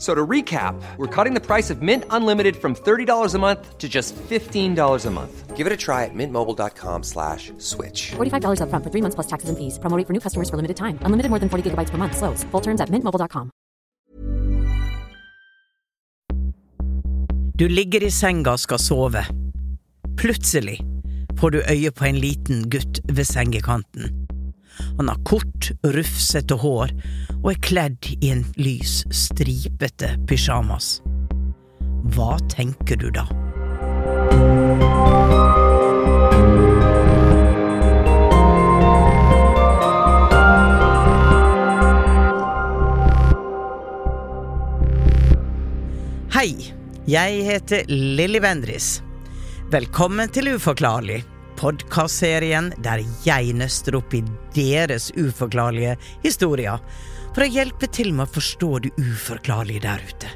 F- So to recap, we're cutting the price of Mint Unlimited from $30 a month to just $15 a month. Give it a try at mintmobile.com slash switch. $45 upfront for three months plus taxes and fees. Promo rate for new customers for limited time. Unlimited more than 40 gigabytes per month. Slows. Full terms at mintmobile.com. Du ligger i senga og skal sove. Plutselig får du øye på en liten gutt ved sengekanten. Han har kort, rufsete hår og er kledd i en lys, stripete pysjamas. Hva tenker du da? Hei, jeg heter Lilly Bendris. Velkommen til Uforklarlig, podkastserien der jeg nøster opp i deres uforklarlige historier for å hjelpe til med å forstå det uforklarlige der ute.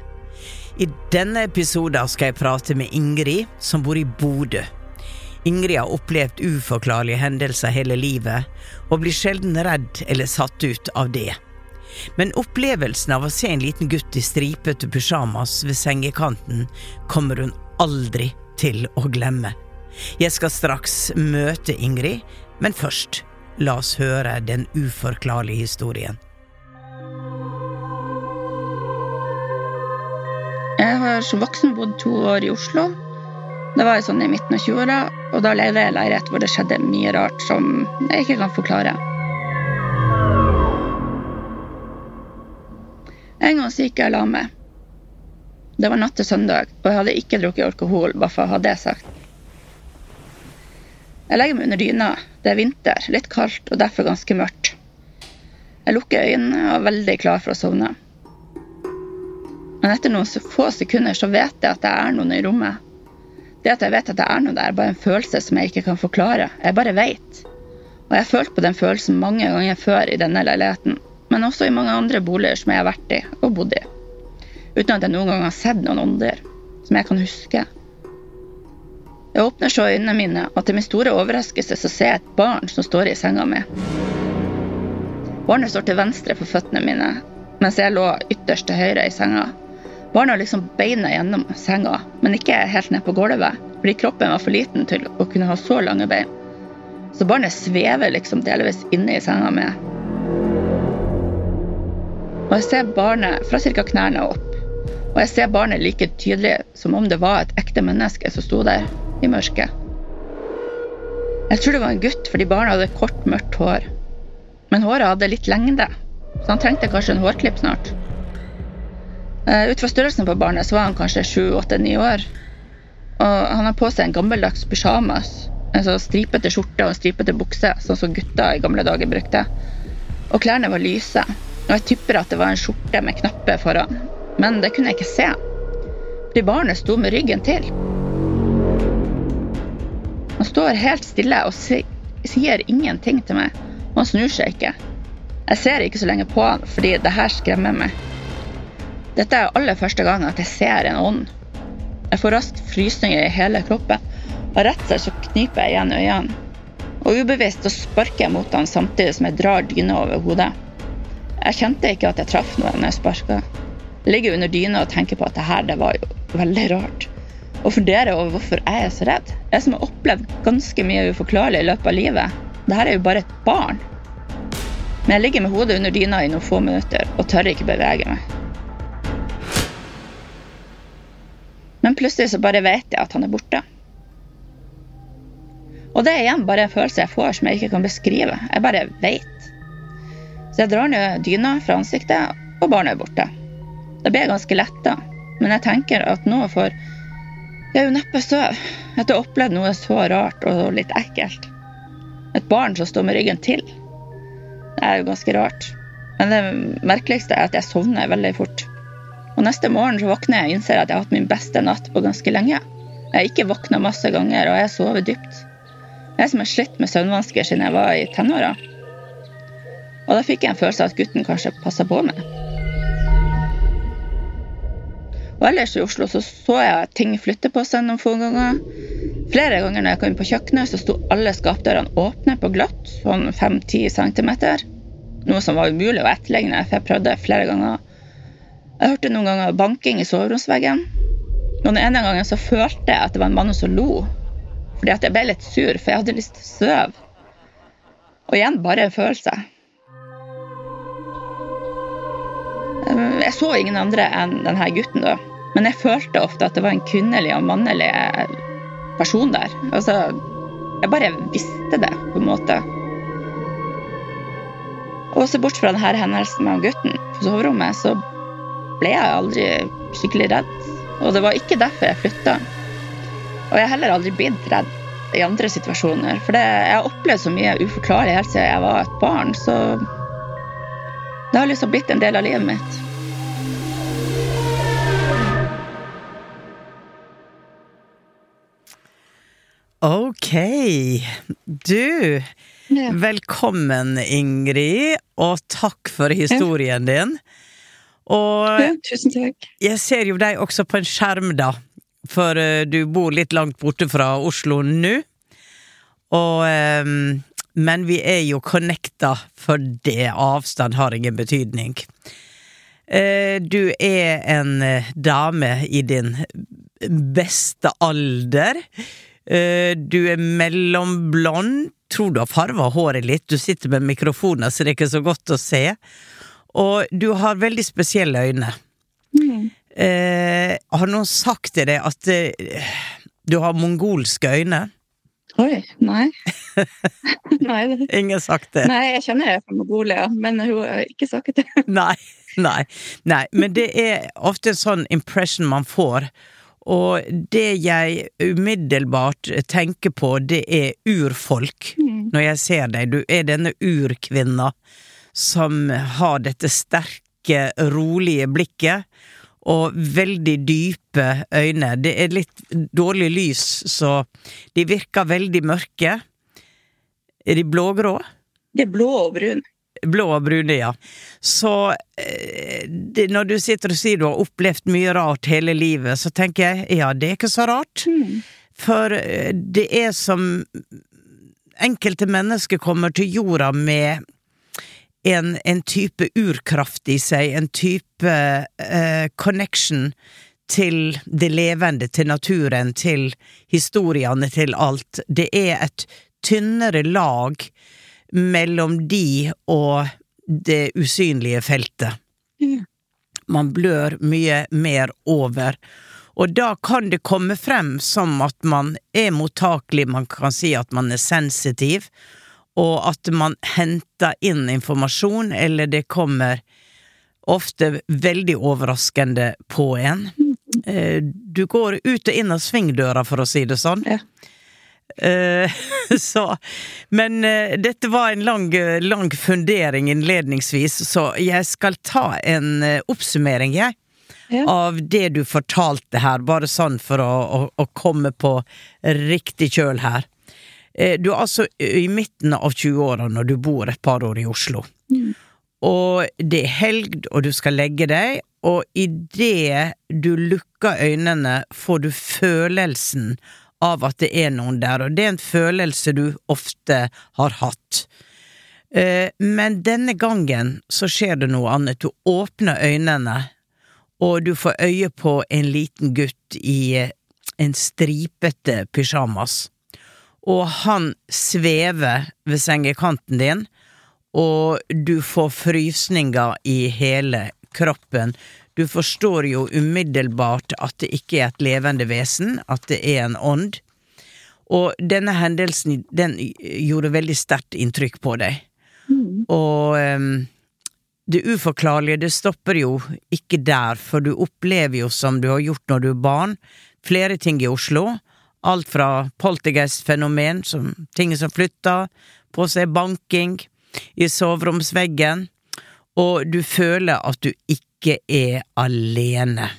I denne episoden skal jeg prate med Ingrid, som bor i Bodø. Ingrid har opplevd uforklarlige hendelser hele livet, og blir sjelden redd eller satt ut av det. Men opplevelsen av å se en liten gutt i stripete pysjamas ved sengekanten kommer hun aldri til å glemme. Jeg skal straks møte Ingrid, men først, la oss høre den uforklarlige historien. Jeg har som voksen bodd to år i Oslo. Det var sånn i midten av 20-åra, og da levde jeg i leilighet hvor det skjedde mye rart som jeg ikke kan forklare. En gang så gikk jeg og la meg. Det var natt til søndag, og jeg hadde ikke drukket alkohol, bare for å ha det sagt. Jeg legger meg under dyna. Det er vinter, litt kaldt og derfor ganske mørkt. Jeg lukker øynene og er veldig klar for å sovne. Men etter noen få sekunder så vet jeg at det er noen i rommet. Det at jeg vet at det er noe der, er bare en følelse som jeg ikke kan forklare. Jeg bare vet. Og jeg har følt på den følelsen mange ganger før i denne leiligheten, men også i mange andre boliger som jeg har vært i og bodd i. Uten at jeg noen gang har sett noen ånder som jeg kan huske. Jeg åpner så øynene mine, og til min store overraskelse så ser jeg et barn som står i senga mi. Barnet står til venstre for føttene mine, mens jeg lå ytterst til høyre i senga. Barnet har liksom beina gjennom senga, men ikke helt ned på gulvet, fordi kroppen var for liten til å kunne ha så lange bein. Så barnet svever liksom delvis inne i senga mi. Og jeg ser barnet fra ca. knærne opp. Og jeg ser barnet like tydelig som om det var et ekte menneske som sto der i mørket. Jeg tror det var en gutt fordi barnet hadde kort, mørkt hår. Men håret hadde litt lengde, så han trengte kanskje en hårklipp snart. Uh, ut fra størrelsen på barnet så var han kanskje sju, åtte, ni år. Og han har på seg en gammeldags pysjamas. En sånn stripete skjorte og en stripete bukse, sånn som gutta i gamle dager brukte. Og klærne var lyse. Og jeg tipper at det var en skjorte med knapper foran. Men det kunne jeg ikke se. Fordi barnet sto med ryggen til. Han står helt stille og sier ingenting til meg. Og han snur seg ikke. Jeg ser ikke så lenge på han, fordi det her skremmer meg. Dette er aller første gang at jeg ser en ånd. Jeg får raskt frysninger i hele kroppen. og redsel så kniper jeg igjen øynene. Og ubevisst så sparker jeg mot han samtidig som jeg drar dyna over hodet. Jeg kjente ikke at jeg traff noe når jeg sparka. Ligger under dyna og tenker på at det her det var jo veldig rart. Og fundere over hvorfor jeg er så redd. Jeg som har opplevd ganske mye uforklarlig i løpet av livet. Dette er jo bare et barn. Men jeg ligger med hodet under dyna i noen få minutter og tør ikke bevege meg. Men plutselig så bare vet jeg at han er borte. Og det er igjen bare en følelse jeg får som jeg ikke kan beskrive. Jeg bare vet. Så jeg drar ned dyna fra ansiktet, og barnet er borte. Da blir jeg ganske letta, men jeg tenker at nå får jeg jo neppe støv etter å ha opplevd noe så rart og litt ekkelt. Et barn som står med ryggen til. Det er jo ganske rart. Men det merkeligste er at jeg sovner veldig fort. Og neste morgen så våkner jeg og innser at jeg har hatt min beste natt på ganske lenge. Jeg har ikke våkna masse ganger, og jeg sover dypt. Jeg som har slitt med søvnvansker siden jeg var i tenåra. Og da fikk jeg en følelse av at gutten kanskje passa på meg. Og ellers i Oslo så, så jeg ting flytte på seg noen få ganger. Flere ganger når jeg kom inn på kjøkkenet, så sto alle skapdørene åpne på glatt, sånn 5-10 cm. Noe som var umulig å etterligne, for jeg prøvde flere ganger. Jeg hørte noen ganger banking i soveromsveggen. Og den ene gangen så følte jeg at det var en mann som lo. Fordi at jeg ble litt sur, for jeg hadde lyst til å sove. Og igjen bare en følelse. Jeg så ingen andre enn denne gutten, da. Men jeg følte ofte at det var en kvinnelig og mannlig person der. Altså, jeg bare visste det, på en måte. Og så bort fra denne hendelsen med gutten på soverommet, så ble jeg aldri skikkelig redd. Og det var ikke derfor jeg flytta. Og jeg har heller aldri blitt redd i andre situasjoner. For det, jeg har opplevd så mye uforklarlig helt siden jeg var et barn, så det har liksom blitt en del av livet mitt. Ok. Du, Ja. velkommen Ingrid, og takk for historien din. Og Ja, tusen takk. jeg ser jo deg også på en skjerm, da. For eh, du bor litt langt borte fra Oslo nå. Og ehm, Men vi er jo connecta, det avstand har ingen betydning. Eh, du er en eh, dame i din beste alder. Eh, du er mellomblond. Tror du har farva håret litt. Du sitter med mikrofoner, så det er ikke så godt å se. Og du har veldig spesielle øyne. Mm. Eh, har noen sagt til deg at eh, du har mongolske øyne? Oi, nei. nei, Ingen sagt det? nei, jeg kjenner jeg fra Mongolia, men hun har ikke sagt det. Nei, nei, nei. Men det er ofte en sånn impression man får. Og det jeg umiddelbart tenker på, det er urfolk. Når jeg ser deg. Du er denne urkvinna som har dette sterke, rolige blikket. Og veldig dype øyne. Det er litt dårlig lys, så de virker veldig mørke. Er de blågrå? Det er blå og brun. Blå og brune, ja. Så eh, det, når du sitter og sier du har opplevd mye rart hele livet, så tenker jeg ja, det er ikke så rart. For eh, det er som enkelte mennesker kommer til jorda med en, en type urkraft i seg, en type eh, connection til det levende, til naturen, til historiene, til alt. Det er et tynnere lag mellom de og det usynlige feltet. Man blør mye mer over. Og da kan det komme frem som at man er mottakelig, man kan si at man er sensitiv, og at man henter inn informasjon, eller det kommer ofte veldig overraskende på en. Eh, Du går ut og inn av svingdøra, for å si det sånn. Ja. Eh, så Men eh, dette var en lang, lang fundering innledningsvis, så jeg skal ta en oppsummering, jeg. Ja. Av det du fortalte her, bare sånn for å, å, å komme på riktig kjøl her. Eh, Du er altså i midten av 20-åra når du bor et par år i Oslo. Og det er helg, og du skal legge deg, og idet du lukker øynene, får du følelsen av at det er noen der, og det er en følelse du ofte har hatt. Eh, Men denne gangen så skjer det noe annet. Du åpner øynene, og du får øye på en liten gutt i eh, en stripete pysjamas. Og han svever ved sengekanten din, og du får frysninger i hele kroppen. Du forstår jo umiddelbart at det ikke er et levende vesen, at det er en ånd. Og denne hendelsen, den gjorde veldig sterkt inntrykk på deg. Og um, det uforklarlige, det stopper jo ikke der, for du opplever jo som du har gjort når du er barn, flere ting i Oslo. Alt fra poltergeist-fenomen, som ting som flytter på seg, banking i soveromsveggen, og du føler at du ikke er alene.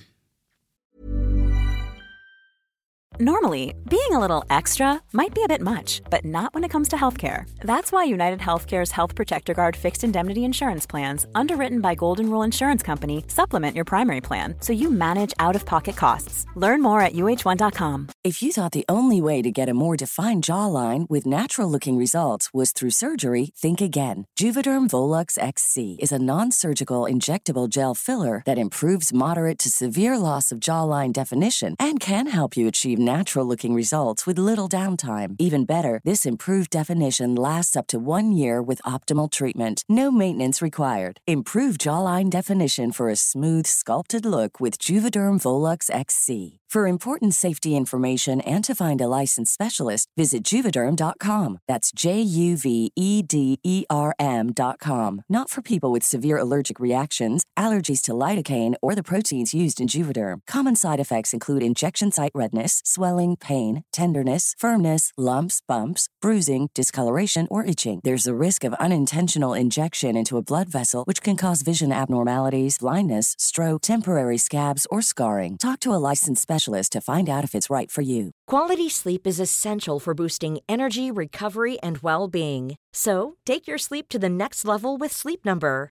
Normally, being a little extra might be a bit much, but not when it comes to healthcare. That's why United Healthcare's Health Protector Guard fixed indemnity insurance plans, underwritten by Golden Rule Insurance Company, supplement your primary plan so you manage out of pocket costs. Learn more at uh1.com. If you thought the only way to get a more defined jawline with natural looking results was through surgery, think again. Juvederm Volux XC is a non surgical injectable gel filler that improves moderate to severe loss of jawline definition and can help you achieve natural looking results with little downtime. Even better, this improved definition lasts up to one year with optimal treatment. No maintenance required. Improve jawline definition for a smooth, sculpted look with Juvederm Volux XC. For important safety information and to find a licensed specialist, visit juvederm.com. That's J U V E D E R M.com. Not for people with severe allergic reactions, allergies to lidocaine, or the proteins used in Juvederm. Common side effects include injection site redness, swelling, pain, tenderness, firmness, lumps, bumps, bruising, discoloration, or itching. There's a risk of unintentional injection into a blood vessel, which can cause vision abnormalities, blindness, stroke, temporary scabs, or scarring. Talk to a licensed specialist to find out if it's right for you. Quality sleep is essential for boosting energy, recovery, and well being. So, take your sleep to the next level with Sleep Number.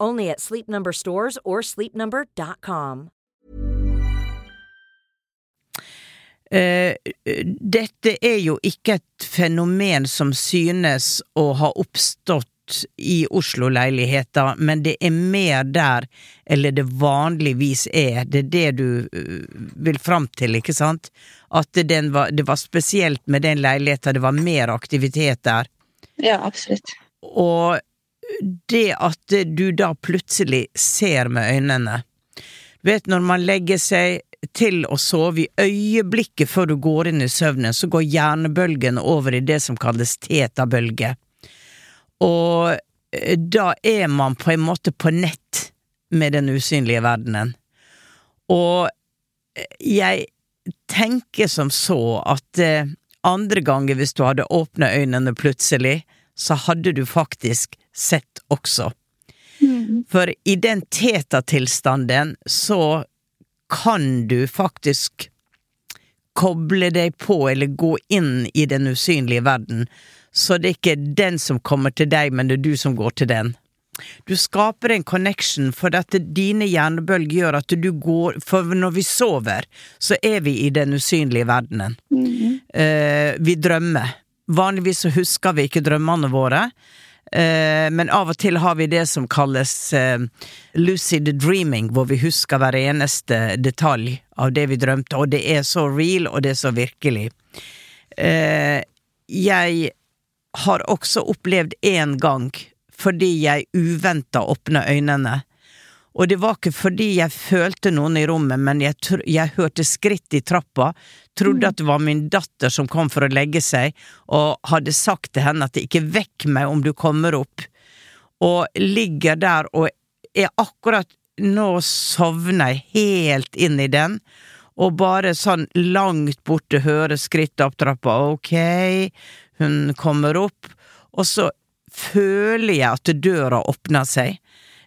Only at Sleep Number stores or sleepnumber.com. Uh, dette er jo ikke et fenomen som synes å ha oppstått i Oslo-leiligheter, men det er mer der, eller det vanligvis er. Det er det du uh, vil fram til, ikke sant? At det var, det var spesielt med den leiligheten, det var mer aktivitet der. Ja, absolutt. Og det at du da plutselig ser med øynene Du vet, når man legger seg til å sove i øyeblikket før du går inn i søvnen, så går hjernebølgen over i det som kalles tetabølge. Og eh, da er man på en måte på nett med den usynlige verdenen. Og eh, jeg tenker som så at eh, andre ganger, hvis du hadde åpna øynene plutselig, så hadde du faktisk sett også. Mm. For i den teta-tilstanden så kan du faktisk koble deg på eller gå inn i den usynlige verden, så det er ikke den som kommer til deg, men det er du som går til den. Du skaper en connection, for at dine hjernebølger gjør at du går For når vi sover, så er vi i den usynlige verdenen. Mm. Eh, vi drømmer. Vanligvis så husker vi ikke drømmene våre, men av og til har vi det som kalles eh, lucid dreaming, hvor vi husker hver eneste detalj av det vi drømte, og det er så real, og det er så virkelig. Eh, jeg har også opplevd en gang fordi jeg uventa åpna øynene. Og det var ikke fordi jeg følte noen i rommet, men jeg, jeg hørte skritt i trappa, trodde at det var min datter som kom for å legge seg, og hadde sagt til henne at ikke vekk meg om du kommer opp, og ligger der og er akkurat Nå sovner jeg helt inn i den, og bare sånn langt borte hører skritt opp trappa, ok, hun kommer opp, og så føler jeg at døra åpner seg.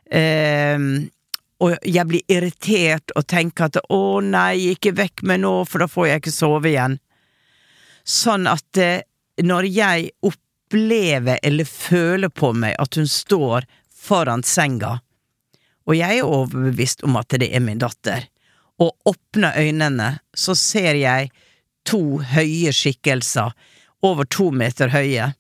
Ehm, og jeg blir irritert og tenker at å nei, ikke vekk meg nå, for da får jeg ikke sove igjen. Sånn at eh, når jeg opplever eller føler på meg at hun står foran senga, og jeg er overbevist om at det er min datter, og åpner øynene, så ser jeg to høye skikkelser, over to meter høye,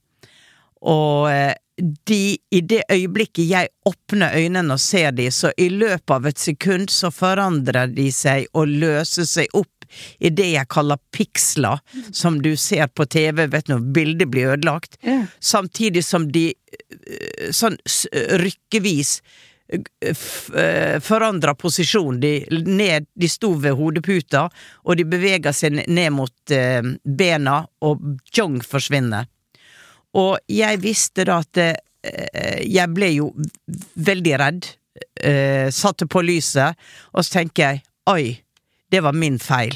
og eh, de, i det øyeblikket jeg åpner øynene og ser de, så i løpet av et sekund så forandrer de seg og løser seg opp i det jeg kaller piksler, som du ser på TV, vet du, når bildet blir ødelagt. Ja. Samtidig som de øh, sånn rykkevis øh, øh, forandrer posisjon. De, ned, de sto ved hodeputa, og de beveger seg ned mot bena, og tjong forsvinner. Og jeg visste da at eh, jeg ble jo veldig redd. Eh, satte på lyset, og så tenker jeg oi, det var min feil.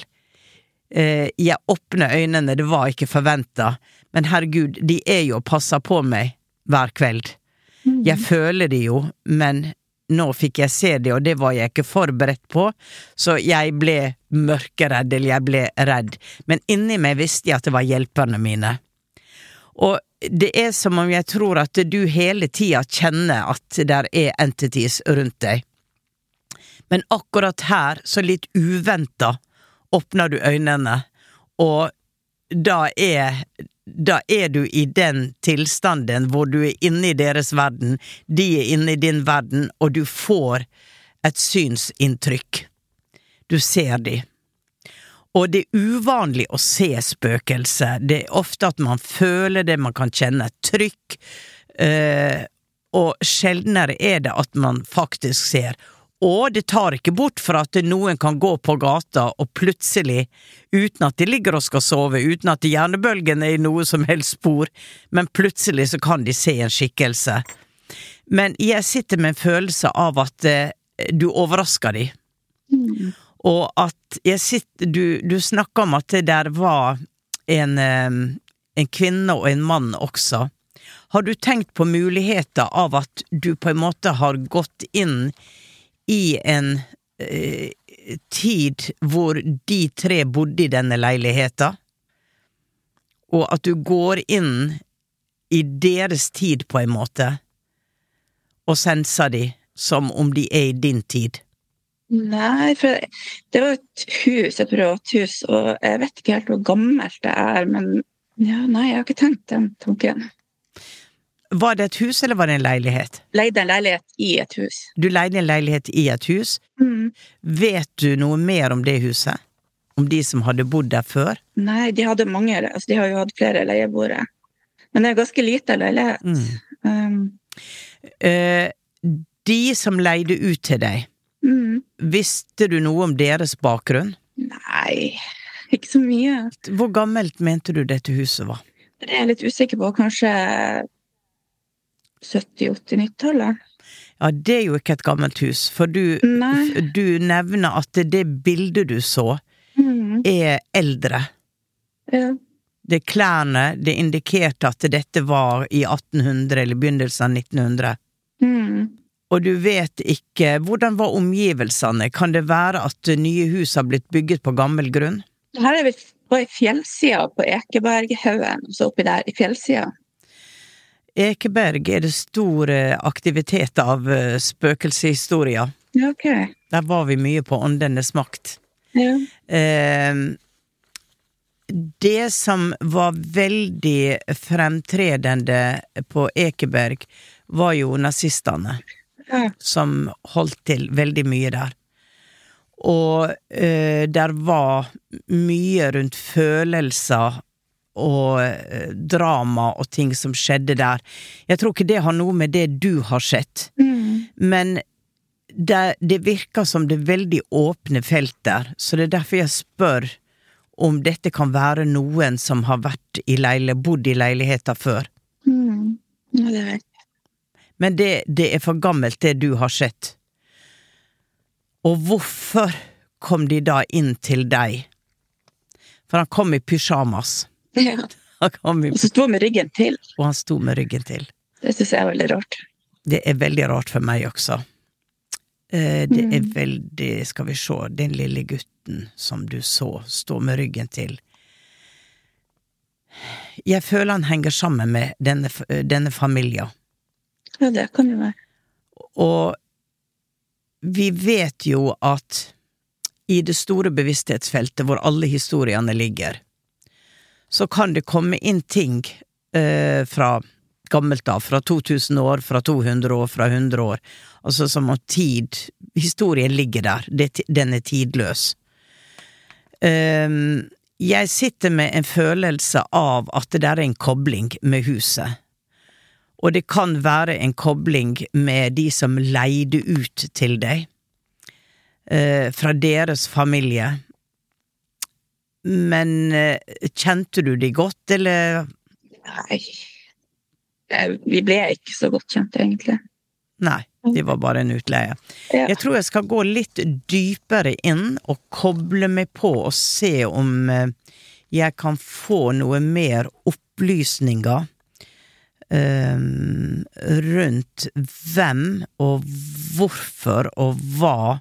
Eh, jeg åpner øynene, det var ikke forventa, men herregud, de er jo og passer på meg hver kveld. Jeg føler det jo, men nå fikk jeg se det, og det var jeg ikke forberedt på, så jeg ble mørkeredd, eller jeg ble redd. Men inni meg visste jeg at det var hjelperne mine. Og det er som om jeg tror at du hele tida kjenner at der er entities rundt deg. Men akkurat her, så litt uventa, åpner du øynene, og da er da er du i den tilstanden hvor du er inne i deres verden, de er inne i din verden, og du får et synsinntrykk. Du ser de. Og det er uvanlig å se spøkelser. Det er ofte at man føler det, man kan kjenne et trykk. eh, og sjeldnere er det at man faktisk ser. Og det tar ikke bort fra at noen kan gå på gata og plutselig, uten at de ligger og skal sove, uten at hjernebølgen er i noe som helst spor, men plutselig så kan de se en skikkelse. Men jeg sitter med en følelse av at eh, du overrasker de. Og at jeg sitter Du, du snakka om at det der var en, en kvinne og en mann også. Har du tenkt på muligheter av at du på en måte har gått inn i en eh, tid hvor de tre bodde i denne leiligheta, og at du går inn i deres tid på en måte, og senser de som om de er i din tid? Nei, for det var jo et hus, et privat hus, og jeg vet ikke helt hvor gammelt det er, men ja, nei, jeg har ikke tenkt den tanken. Var det et hus, eller var det en leilighet? Leide en leilighet i et hus. Du leide en leilighet i et hus. Mm. Vet du noe mer om det huset? Om de som hadde bodd der før? Nei, de hadde mange, altså de har jo hatt flere leieboere. Men det er en ganske lite leilighet. Mm. Um, Eh, de som leide ut til deg, mm. visste du noe om deres bakgrunn? Nei, ikke så mye. Hvor gammelt mente du dette huset var? Det er jeg litt usikker på. Kanskje 70-80-90-tallet? Ja, det er jo ikke et gammelt hus, for du, du nevner at det bildet du så, Mm. er eldre. Ja. Det er klærne, det indikerte at dette var i 1800 eller begynnelsen av 1900. Og du vet ikke hvordan var omgivelsene, kan det være at nye hus har blitt bygget på gammel grunn? Her er vi på fjellsida på Ekeberghaugen, så oppi der i fjellsida. Ekeberg er det stor eh, aktivitet av eh, spøkelseshistorier. Ja, ok. Der var vi mye på Åndenes makt. Ja. Eh, det som var veldig fremtredende på Ekeberg, var jo nazistene, Som holdt til veldig mye der. Og eh, der var mye rundt følelser og eh, drama og ting som skjedde der. Jeg tror ikke det har noe med det du har sett, Mm. men det, det virker som det er veldig åpne felt der, så det er derfor jeg spør om dette kan være noen som har vært i leile, bodd i leiligheter før. Mm. Ja, det vet. Men det, det er for gammelt, det du har sett. Og hvorfor kom de da inn til deg? For han kom i pysjamas. Ja. I, Og så sto med ryggen til. og han sto med ryggen til. Det syns jeg er veldig rart. Det er veldig rart for meg også. Eh, Det er Mm. veldig Skal vi se, den lille gutten som du så stå med ryggen til. Jeg føler han henger sammen med denne, denne familien. Ja, det kan jo være. Og vi vet jo at i det store bevissthetsfeltet hvor alle historiene ligger, så kan det komme inn ting eh, fra gammelt av, fra 2000 år, fra 200 år, fra 100 år. Altså som om tid Historien ligger der, den er tidløs. Um, jeg sitter med en følelse av at det der er en kobling med huset. Og det kan være en kobling med de som leide ut til deg, uh, fra deres familie. Men uh, kjente du de godt, eller? Nei, vi ble ikke så godt kjent, egentlig. Nei, det var bare en utleie. Ja. Jeg tror jeg skal gå litt dypere inn og koble meg på og se om eh, jeg kan få noe mer opplysninger um, rundt hvem og hvorfor og hva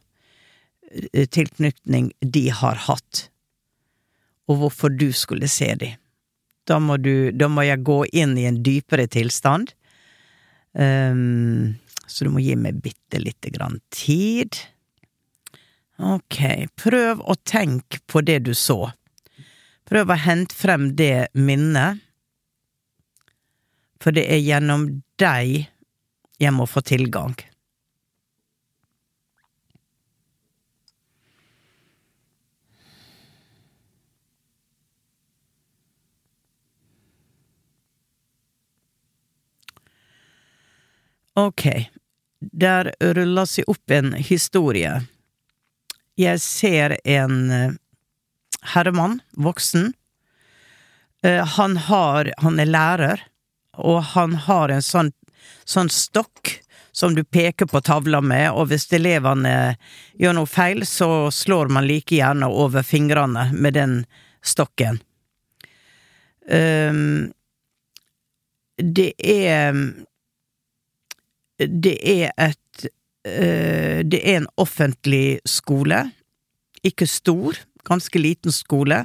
eh, tilknytning de har hatt, og hvorfor du skulle se dem. Da må, du, da må jeg gå inn i en dypere tilstand. Um, så du må gi meg bitte lite grann tid. Ok, prøv å tenke på det du så. Prøv å hente frem det minnet, for det er gjennom deg jeg må få tilgang. Ok, der ruller seg opp en historie. Jeg ser en eh, herremann, voksen. Eh, han har Han er lærer, og han har en sånn, sånn stokk som du peker på tavla med, og hvis elevene gjør noe feil, så slår man like gjerne over fingrene med den stokken. Um, det er det er et uh, Det er en offentlig skole. Ikke stor, ganske liten skole.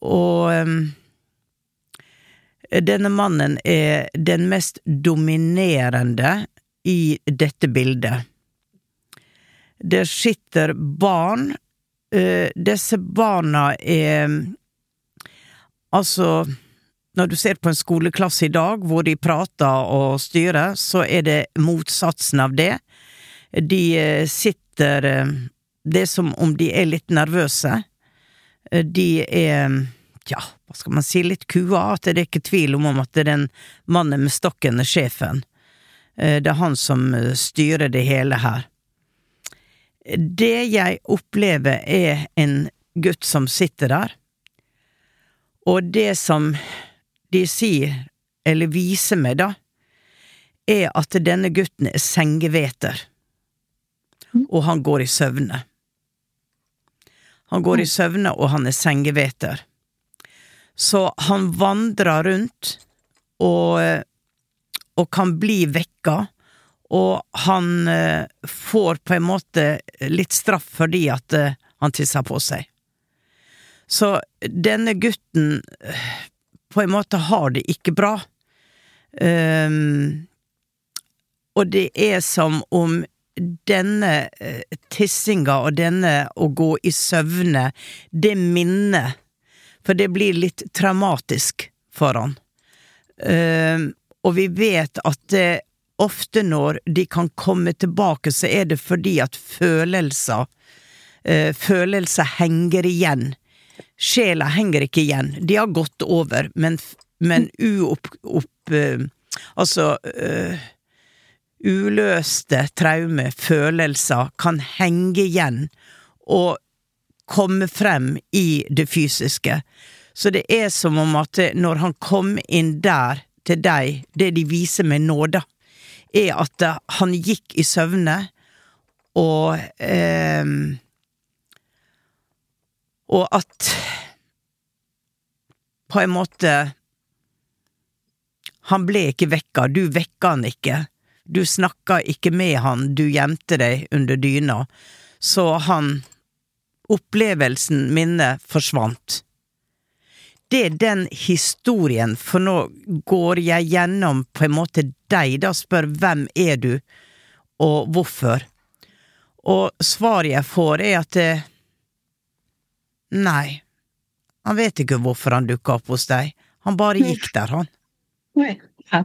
Og um, denne mannen er den mest dominerende i dette bildet. Der sitter barn. Uh, disse barna er Altså når du ser på en skoleklasse i dag hvor de prater og styrer, så er det motsatsen av det. De eh, sitter eh, Det er som om de er litt nervøse. Eh, de er ja, hva skal man si, litt kua, at det er ikke tvil om at det er den mannen med stokken er sjefen. Det er han som styrer det hele her. Det jeg opplever, er en gutt som sitter der, og det som de sier, eller viser meg, da, er at denne gutten er sengeveter, og han går i søvne. Han går i søvne, og han er sengeveter. Så han vandrer rundt og, og kan bli vekka, og han eh, får på en måte litt straff fordi at eh, han tisser på seg. Så denne gutten på en måte har det ikke bra. Um, og det er som om denne tissinga og denne å gå i søvne, det minnet For det blir litt traumatisk for han. Uh, og vi vet at det, ofte når de kan komme tilbake, så er det fordi at følelser uh, Følelser henger igjen Sjela henger ikke igjen. De har gått over, men, men uopp... Opp, uh, altså uh, Uløste traume, følelser, kan henge igjen og komme frem i det fysiske. Så det er som om at når han kom inn der til deg, det de viser med nåde, er at han gikk i søvne, og eh, og at på en måte Han ble ikke vekka, du vekka han ikke. Du snakka ikke med han, du gjemte deg under dyna. Så han Opplevelsen, minnet, forsvant. Det er den historien, for nå går jeg gjennom på en måte deg, da spør hvem er du, og hvorfor. Og svaret jeg får, er at det, Nei, han vet ikke hvorfor han dukka opp hos deg. Han bare gikk der, han. Nei. ja.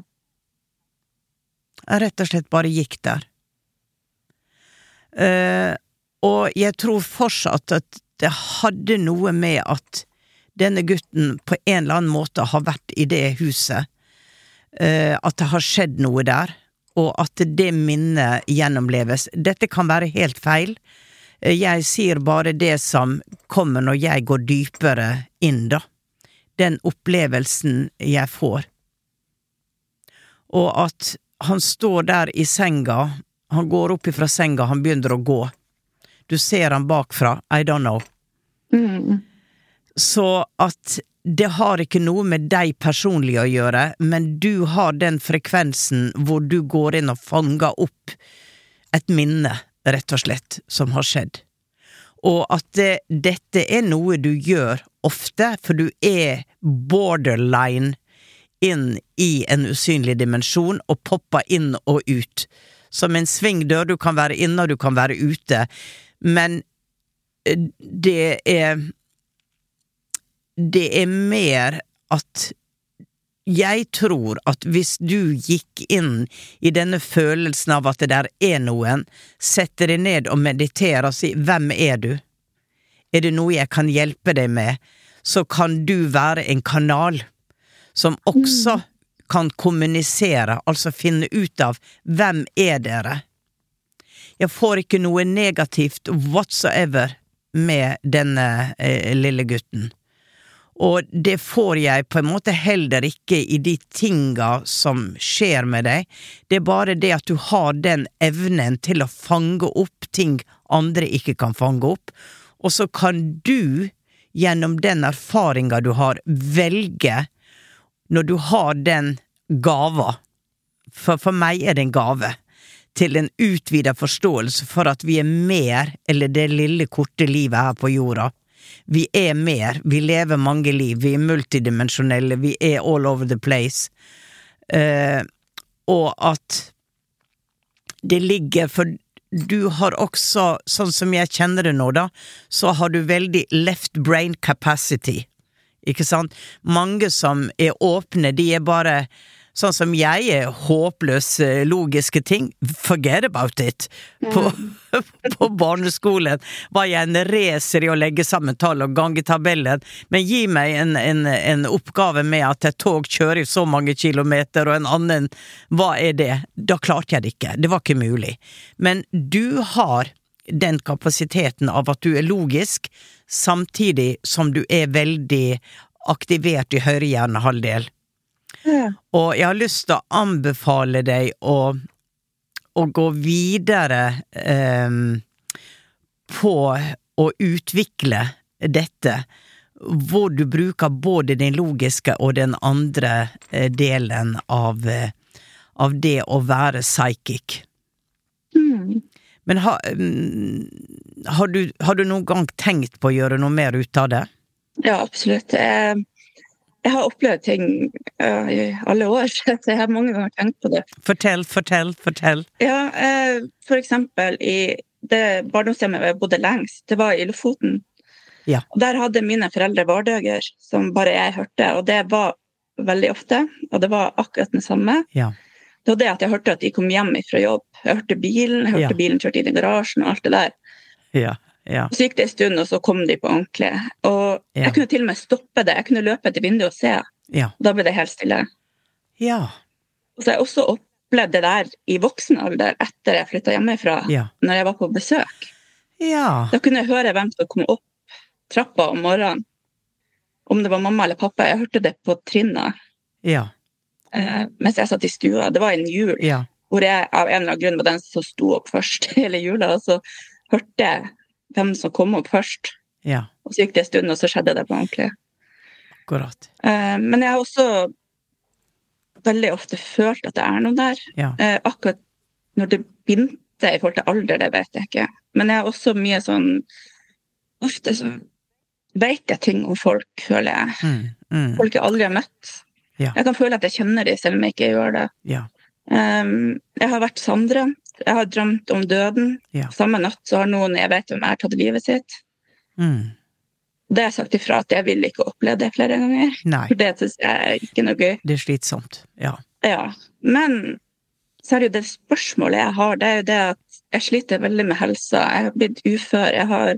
Jeg rett og slett bare gikk der. Eh, og jeg tror fortsatt at det hadde noe med at denne gutten på en eller annen måte har vært i det huset. Eh, at det har skjedd noe der, og at det minnet gjennomleves. Dette kan være helt feil. Eh, jeg sier bare det som kommer når jeg går dypere inn, da. Den opplevelsen jeg får. Og at han står der i senga, han går opp ifra senga, han begynner å gå. Du ser han bakfra, I don't know. Mm. Så at det har ikke noe med deg personlig å gjøre, men du har den frekvensen hvor du går inn og fanger opp et minne, rett og slett, som har skjedd. Og at det, dette er noe du gjør ofte, for du er borderline inn i en usynlig dimensjon og popper inn og ut. Som en svingdør, du kan være inne og du kan være ute, men eh, det er Det er mer at jeg tror at hvis du gikk inn i denne følelsen av at det der er noen, setter deg ned og mediterer og sier hvem er du? Er det noe jeg kan hjelpe deg med? Så kan du være en kanal som også kan kommunisere, altså finne ut av hvem er dere? Jeg får ikke noe negativt whatsoever med denne eh, lille gutten. Og det får jeg på en måte heller ikke i de tinga som skjer med deg. Det er bare det at du har den evnen til å fange opp ting andre ikke kan fange opp, og så kan du, gjennom den erfaringa du har, velge når du har den gava, for for meg er det en gave, til en utvida forståelse for at vi er mer, eller det lille, korte livet her på jorda. Vi er mer, vi lever mange liv, vi er multidimensjonelle, vi er all over the place. Eh, og at det ligger For du har også, sånn som jeg kjenner det nå, da, så har du veldig left brain capacity. Ikke sant? Mange som er åpne, de er bare Sånn som jeg er håpløs logiske ting, forget about it. På, på barneskolen var jeg en racer i å legge sammen tall og gange tabellen, men gi meg en, en, en oppgave med at et tog kjører så mange kilometer, og en annen, hva er det? Da klarte jeg det ikke, det var ikke mulig. Men du har den kapasiteten av at du er logisk, samtidig som du er veldig aktivert i høyre hjernehalvdel. Og jeg har lyst til å anbefale deg å, å gå videre ehm, på å utvikle dette, hvor du bruker både den logiske og den andre eh, delen av, eh, av det å være psychic. Mm. Men ha, mm, har, du, har du noen gang tenkt på å gjøre noe mer ut av det? Ja, absolutt. Jeg, jeg har opplevd ting uh, i alle år, så jeg har mange ganger tenkt på det. Fortell, fortell, fortell. Ja, uh, for eksempel i det barndomshjemmet jeg bodde lengst, det var i Lofoten. Ja. Og der hadde mine foreldre vardøger som bare jeg hørte, og det var veldig ofte. Og det var akkurat den samme. Ja. Det var det at jeg hørte at de kom hjem fra jobb. Jeg hørte bilen, jeg hørte Ja. bilen kjørte inn i garasjen og alt det der. Ja. Ja. Så gikk det en stund, og så kom de på ordentlig. Og Ja. jeg kunne til og med stoppe det. Jeg kunne løpe til vinduet og se. Ja. Da ble det helt stille. Ja. Og så har jeg også opplevd det der i voksen alder etter jeg flytta hjemmefra, Ja. når jeg var på besøk. Ja. Da kunne jeg høre hvem som kom opp trappa om morgenen. Om det var mamma eller pappa. Jeg hørte det på trinna Ja. eh, mens jeg satt i stua. Det var en jul Ja. hvor jeg av en eller annen grunn var den som sto opp først hele jula. Og så hørte jeg hvem som kom opp først. Ja. Og så gikk det en stund, og så skjedde det på ordentlig. Akkurat. Eh, men jeg har også veldig ofte følt at det er noe der. Ja. Eh, akkurat når det begynte i forhold til alder, det vet jeg ikke. Men jeg har også mye sånn Ofte så vet jeg ting om folk, føler jeg. Mm. Mm. Folk jeg aldri har møtt. Ja. Jeg kan føle at jeg kjenner dem, selv om jeg ikke gjør det. Ja. Um, jeg har vært sanndrømt. Jeg har drømt om døden. Ja. Samme natt så har noen jeg vet om, er tatt livet sitt. Mm. Det har jeg sagt ifra at jeg vil ikke oppleve det flere ganger. Nei, For det syns jeg er ikke noe gøy. det er slitsomt. Ja. Ja. Men så er det jo det spørsmålet jeg har, det er jo det at jeg sliter veldig med helsa. Jeg har blitt ufør, jeg har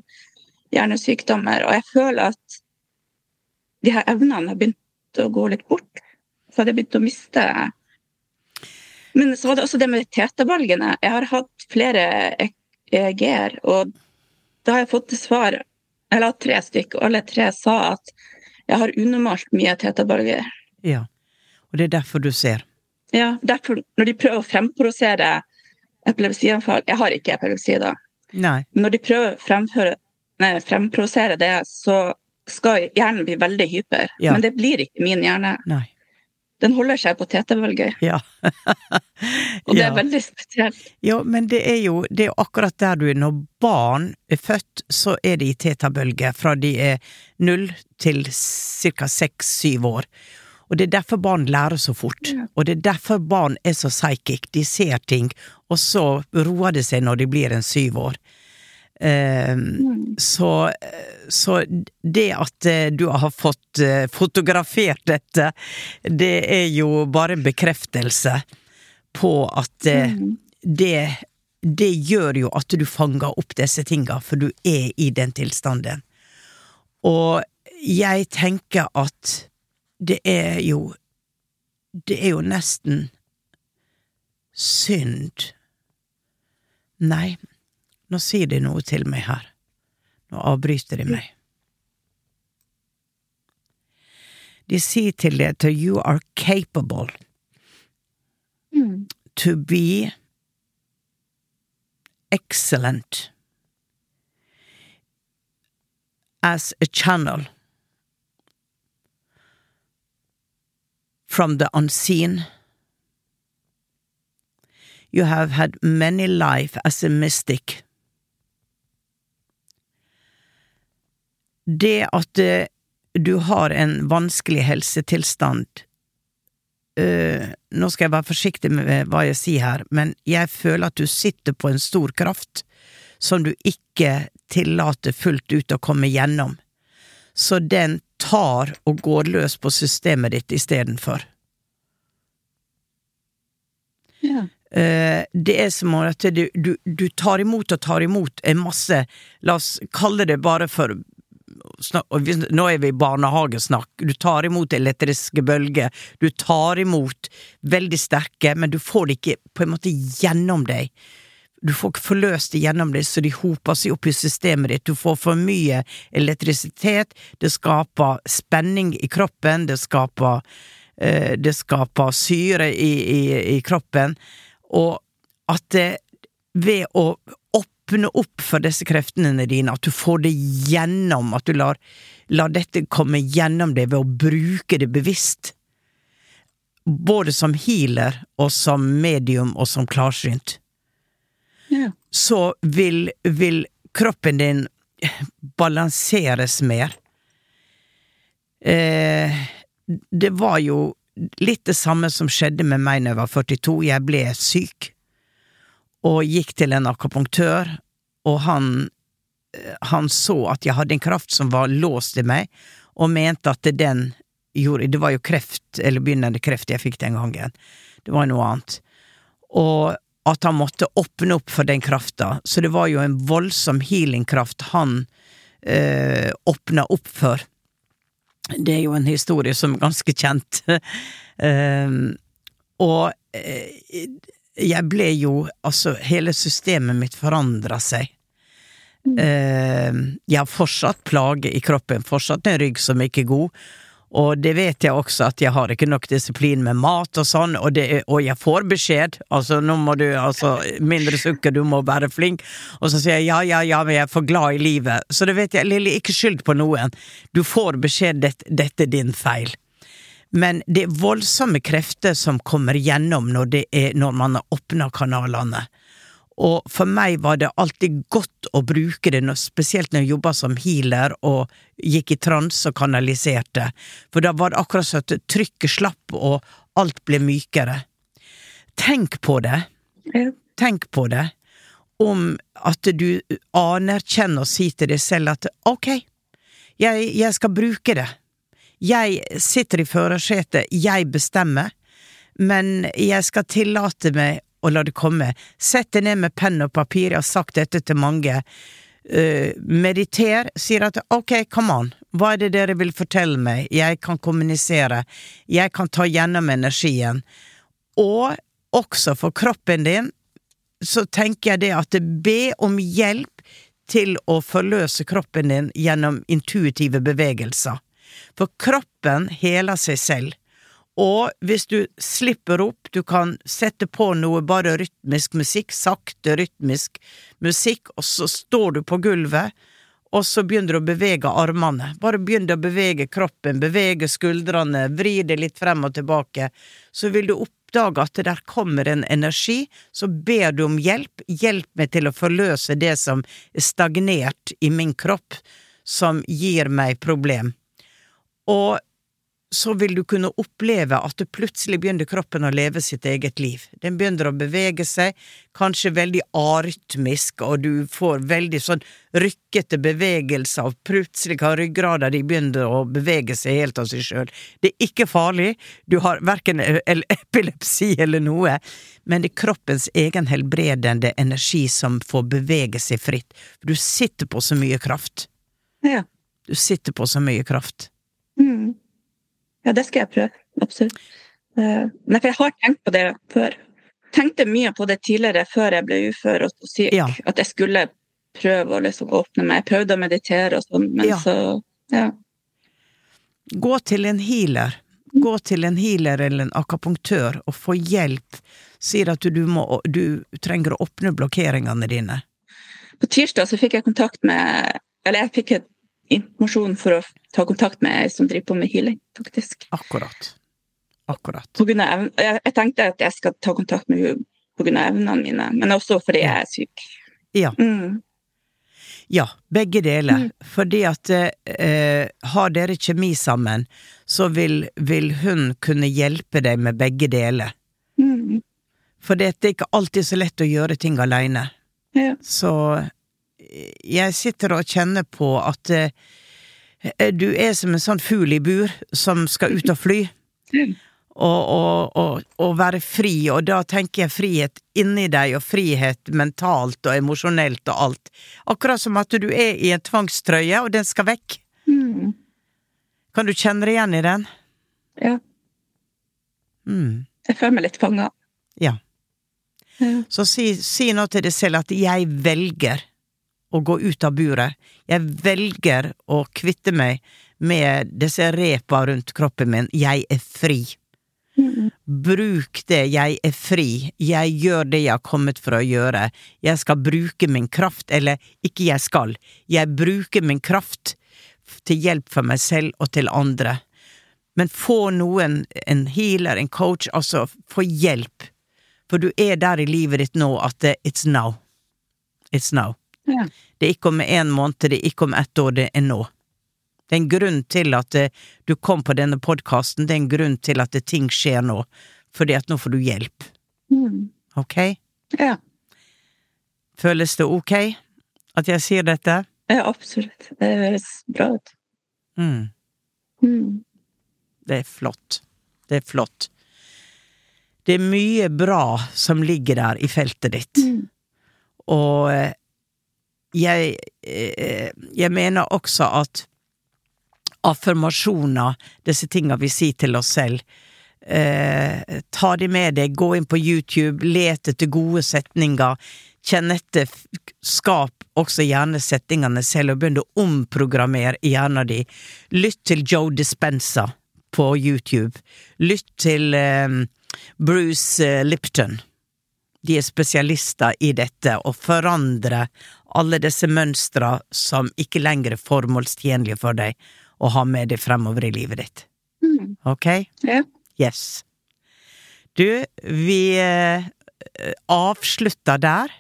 hjernesykdommer, og jeg føler at de her evnene har begynt å gå litt bort. Så hadde jeg begynt å miste Men så var det også det med tetevalgene. Jeg har hatt flere EEG-er, og da har jeg fått til svar Eller tre stykker, og alle tre sa at jeg har unormalt mye tetebalger. Ja. Og det er derfor du ser. Ja, derfor, når de prøver å fremprovosere epilepsianfall Jeg har ikke epilepsi, da. Nei. Når de prøver å fremføre, nei, fremprovosere det, så skal hjernen bli veldig hyper. Ja. Men det blir ikke min hjerne. Nei. Den holder seg på tetebølger, Ja. og det Ja. er veldig spesielt. Ja, men det er jo det er akkurat der du er. Når barn er født, så er de i tetabølge fra de er null til ca. seks-syv år. Og det er derfor barn lærer så fort. Ja. Og det er derfor barn er så psychic. De ser ting, og så roer det seg når de blir en syv år. Eh, så, så det at eh, du har fått eh, fotografert dette, det er jo bare en bekreftelse på at eh, det, det gjør jo at du fanger opp disse tinga, for du er i den tilstanden. Og jeg tenker at det er jo Det er jo nesten synd. Nei, nå sier de noe til meg her. Nå avbryter de meg. De sier til deg at you are capable Mm. to be excellent as a channel from the unseen. You have had many life as a mystic. Det at eh, du har en vanskelig helsetilstand uh, Nå skal jeg være forsiktig med hva jeg sier her, men jeg føler at du sitter på en stor kraft som du ikke tillater fullt ut å komme gjennom. Så den tar og går løs på systemet ditt istedenfor. Ja. Eh, det er som at du, du, du tar imot og tar imot en masse, la oss kalle det bare for Nå er vi i barnehagesnakk. Du tar imot elektriske bølger. Du tar imot veldig sterke, men du får det ikke på en måte gjennom deg. Du får ikke forløst det gjennom deg, så de hoper seg opp i systemet ditt. Du får for mye elektrisitet. Det skaper spenning i kroppen. Det skaper, eh, det skaper syre i, i, i kroppen. Og at det, ved å åpne opp for disse kreftene dine, at du får det gjennom, at du lar, lar dette komme gjennom deg ved å bruke det bevisst, både som healer og som medium og som klarsynt, Ja. så vil, vil kroppen din balanseres mer. Eh, det var jo litt det samme som skjedde med meg da jeg var 42. Jeg ble syk og gikk til en akupunktør, og han, eh, han så at jeg hadde en kraft som var låst i meg, og mente at den gjorde Det var jo kreft, eller begynnende kreft jeg fikk den gangen. Det var noe annet. Og at han måtte åpne opp for den krafta. Så det var jo en voldsom healingkraft han eh, åpna opp for. Det er jo en historie som er ganske kjent. um, og eh, jeg ble jo Altså, hele systemet mitt forandra seg. Eh, jeg har fortsatt plager i kroppen, fortsatt en rygg som ikke er god. Og det vet jeg også, at jeg har ikke nok disiplin med mat og sånn, og, det, og jeg får beskjed. Altså, nå må du Altså, mindre sukker, du må være flink. Og så sier jeg ja, ja, ja, men jeg er for glad i livet. Så det vet jeg, Lilly, ikke skyld på noen. Du får beskjed, dette, dette er din feil. Men det er voldsomme krefter som kommer gjennom når, det er, når man har åpna kanalene. Og for meg var det alltid godt å bruke det, spesielt når jeg jobba som healer og gikk i trans og kanaliserte, for da var det akkurat sånn at trykket slapp og alt ble mykere. Tenk på det, Ja. tenk på det, om at du anerkjenner og sier til deg selv at ok, jeg, jeg skal bruke det. Jeg sitter i førersetet, jeg bestemmer, men jeg skal tillate meg å la det komme. Sett deg ned med penn og papir, jeg har sagt dette til mange. Uh, mediter, sier at ok, come on, hva er det dere vil fortelle meg, jeg kan kommunisere, jeg kan ta gjennom energien. Og også for kroppen din, så tenker jeg det at be om hjelp til å forløse kroppen din gjennom intuitive bevegelser. For kroppen heler seg selv. Og hvis du slipper opp, du kan sette på noe bare rytmisk musikk, sakte rytmisk musikk, og så står du på gulvet, og så begynner du å bevege armene. Bare begynn å bevege kroppen, bevege skuldrene, vri det litt frem og tilbake. Så vil du oppdage at det der kommer en energi, så ber du om hjelp. Hjelp meg til å forløse det som er stagnert i min kropp, som gir meg problem. Og så vil du kunne oppleve at du plutselig begynner kroppen å leve sitt eget liv. Den begynner å bevege seg, kanskje veldig arytmisk, og du får veldig sånn rykkete bevegelser, og plutselig kan ryggrada di begynne å bevege seg helt av seg sjøl. Det er ikke farlig, du har verken epilepsi eller noe, men det er kroppens egen helbredende energi som får bevege seg fritt. Du sitter på så mye kraft. Ja. Du sitter på så mye kraft. Ja, det skal jeg prøve. Absolutt. Uh, nei, for jeg har tenkt på det før. Tenkte mye på det tidligere, før jeg ble ufør og så syk. Ja. At jeg skulle prøve å liksom åpne meg. Jeg prøvde å meditere og sånn, men Ja. så Ja. Gå til en healer. Gå til en healer eller en akapunktør og få hjelp. Sier at du, du, må, du trenger å åpne blokkeringene dine. På tirsdag så fikk jeg kontakt med Eller jeg fikk et informasjon for å ta kontakt med ei som driver på med healing, faktisk. Akkurat. Akkurat. Av jeg, tenkte at jeg skal ta kontakt med henne av evnene mine, men også fordi jeg er syk. Ja. Mm. Ja, begge deler. Fordi at eh, har dere kjemi sammen, så vil, vil hun kunne hjelpe deg med begge deler. Mm. For det er ikke alltid så lett å gjøre ting aleine. Ja. Så jeg sitter og kjenner på at eh, du er som en sånn fugl i bur som skal ut og fly. Og, og, og, og være fri, og da tenker jeg frihet inni deg, og frihet mentalt og emosjonelt og alt. Akkurat som at du er i en tvangstrøye, og den skal vekk. Mm. Kan du kjenne deg igjen i den? ja. Mm. Jeg føler meg litt fanga. Ja. Ja. Så si, si nå til deg selv at jeg velger å gå ut av buret. Jeg velger å kvitte meg med disse repa rundt kroppen min. Jeg er fri. Mm. Bruk det, jeg er fri, jeg gjør det jeg har kommet for å gjøre, jeg skal bruke min kraft, eller ikke jeg skal, jeg bruker min kraft til hjelp for meg selv og til andre. Men få noen, en healer, en coach, altså få hjelp, for du er der i livet ditt nå at it's now. It's now. Ja. Det er ikke om en måned, det er ikke om ett år, det er nå. Det er en grunn til at eh, du kom på denne podkasten, det er en grunn til at ting skjer nå, fordi at nå får du hjelp, Mm. ok? ja. Føles det ok at jeg sier dette? Ja, absolutt. Det høres bra ut. Mm, Mm. det er flott. Det er flott. Det er mye bra som ligger der i feltet ditt, Mm. og eh, jeg, eh, jeg mener også at affirmasjoner, disse tinga vi sier til oss selv, eh, ta de med deg, gå inn på YouTube, let etter gode setninger, kjenn etter, skap også gjerne setningene selv, og begynn å omprogrammere hjernen din. Lytt til Joe Dispenza på YouTube. Lytt til eh, Bruce eh, Lipton. De er spesialister i dette, å forandre alle disse mønstra som ikke lenger er formålstjenlige for deg å ha med deg fremover i livet ditt. Mm. Ok? Ja. Yes. Du, vi eh, avslutter der,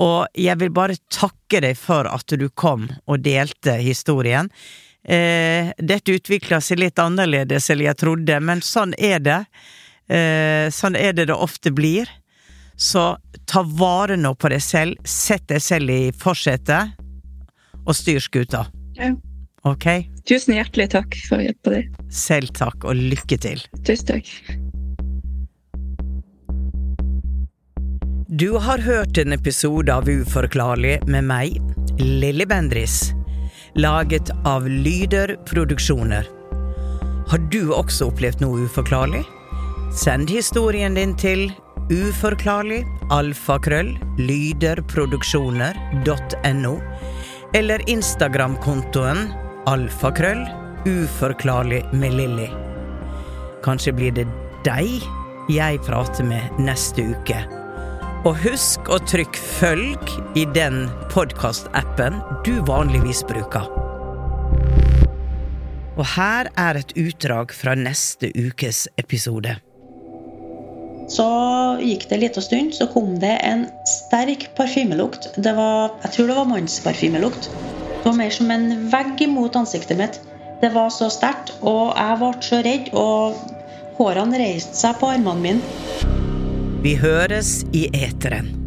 og jeg vil bare takke deg for at du kom og delte historien. Eh, dette utvikla seg litt annerledes enn jeg trodde, men sånn er det. Eh, sånn er det det ofte blir. Så ta vare nå på deg selv, sett deg selv i forsetet, og styr skuta. Ja. Ok? Tusen hjertelig takk for å hjelpe deg. Selv takk, og lykke til. Tusen takk. Du har hørt en episode av Uforklarlig med meg, Lilly Bendris, laget av Lyder Produksjoner. Har du også opplevd noe uforklarlig? Send historien din til uforklarlig alfakrøll lyderproduksjoner.no eller Instagram-kontoen alfakrøll uforklarlig med Lilly. Kanskje blir det deg jeg prater med neste uke. Og husk å trykke følg i den podkastappen du vanligvis bruker. Og her er et utdrag fra neste ukes episode. Så gikk det en liten stund, så kom det en sterk parfymelukt. Det var, jeg tror det var mannsparfymelukt. Det var mer som en vegg mot ansiktet mitt. Det var så sterkt, og jeg ble så redd, og hårene reiste seg på armene mine. Vi høres i eteren.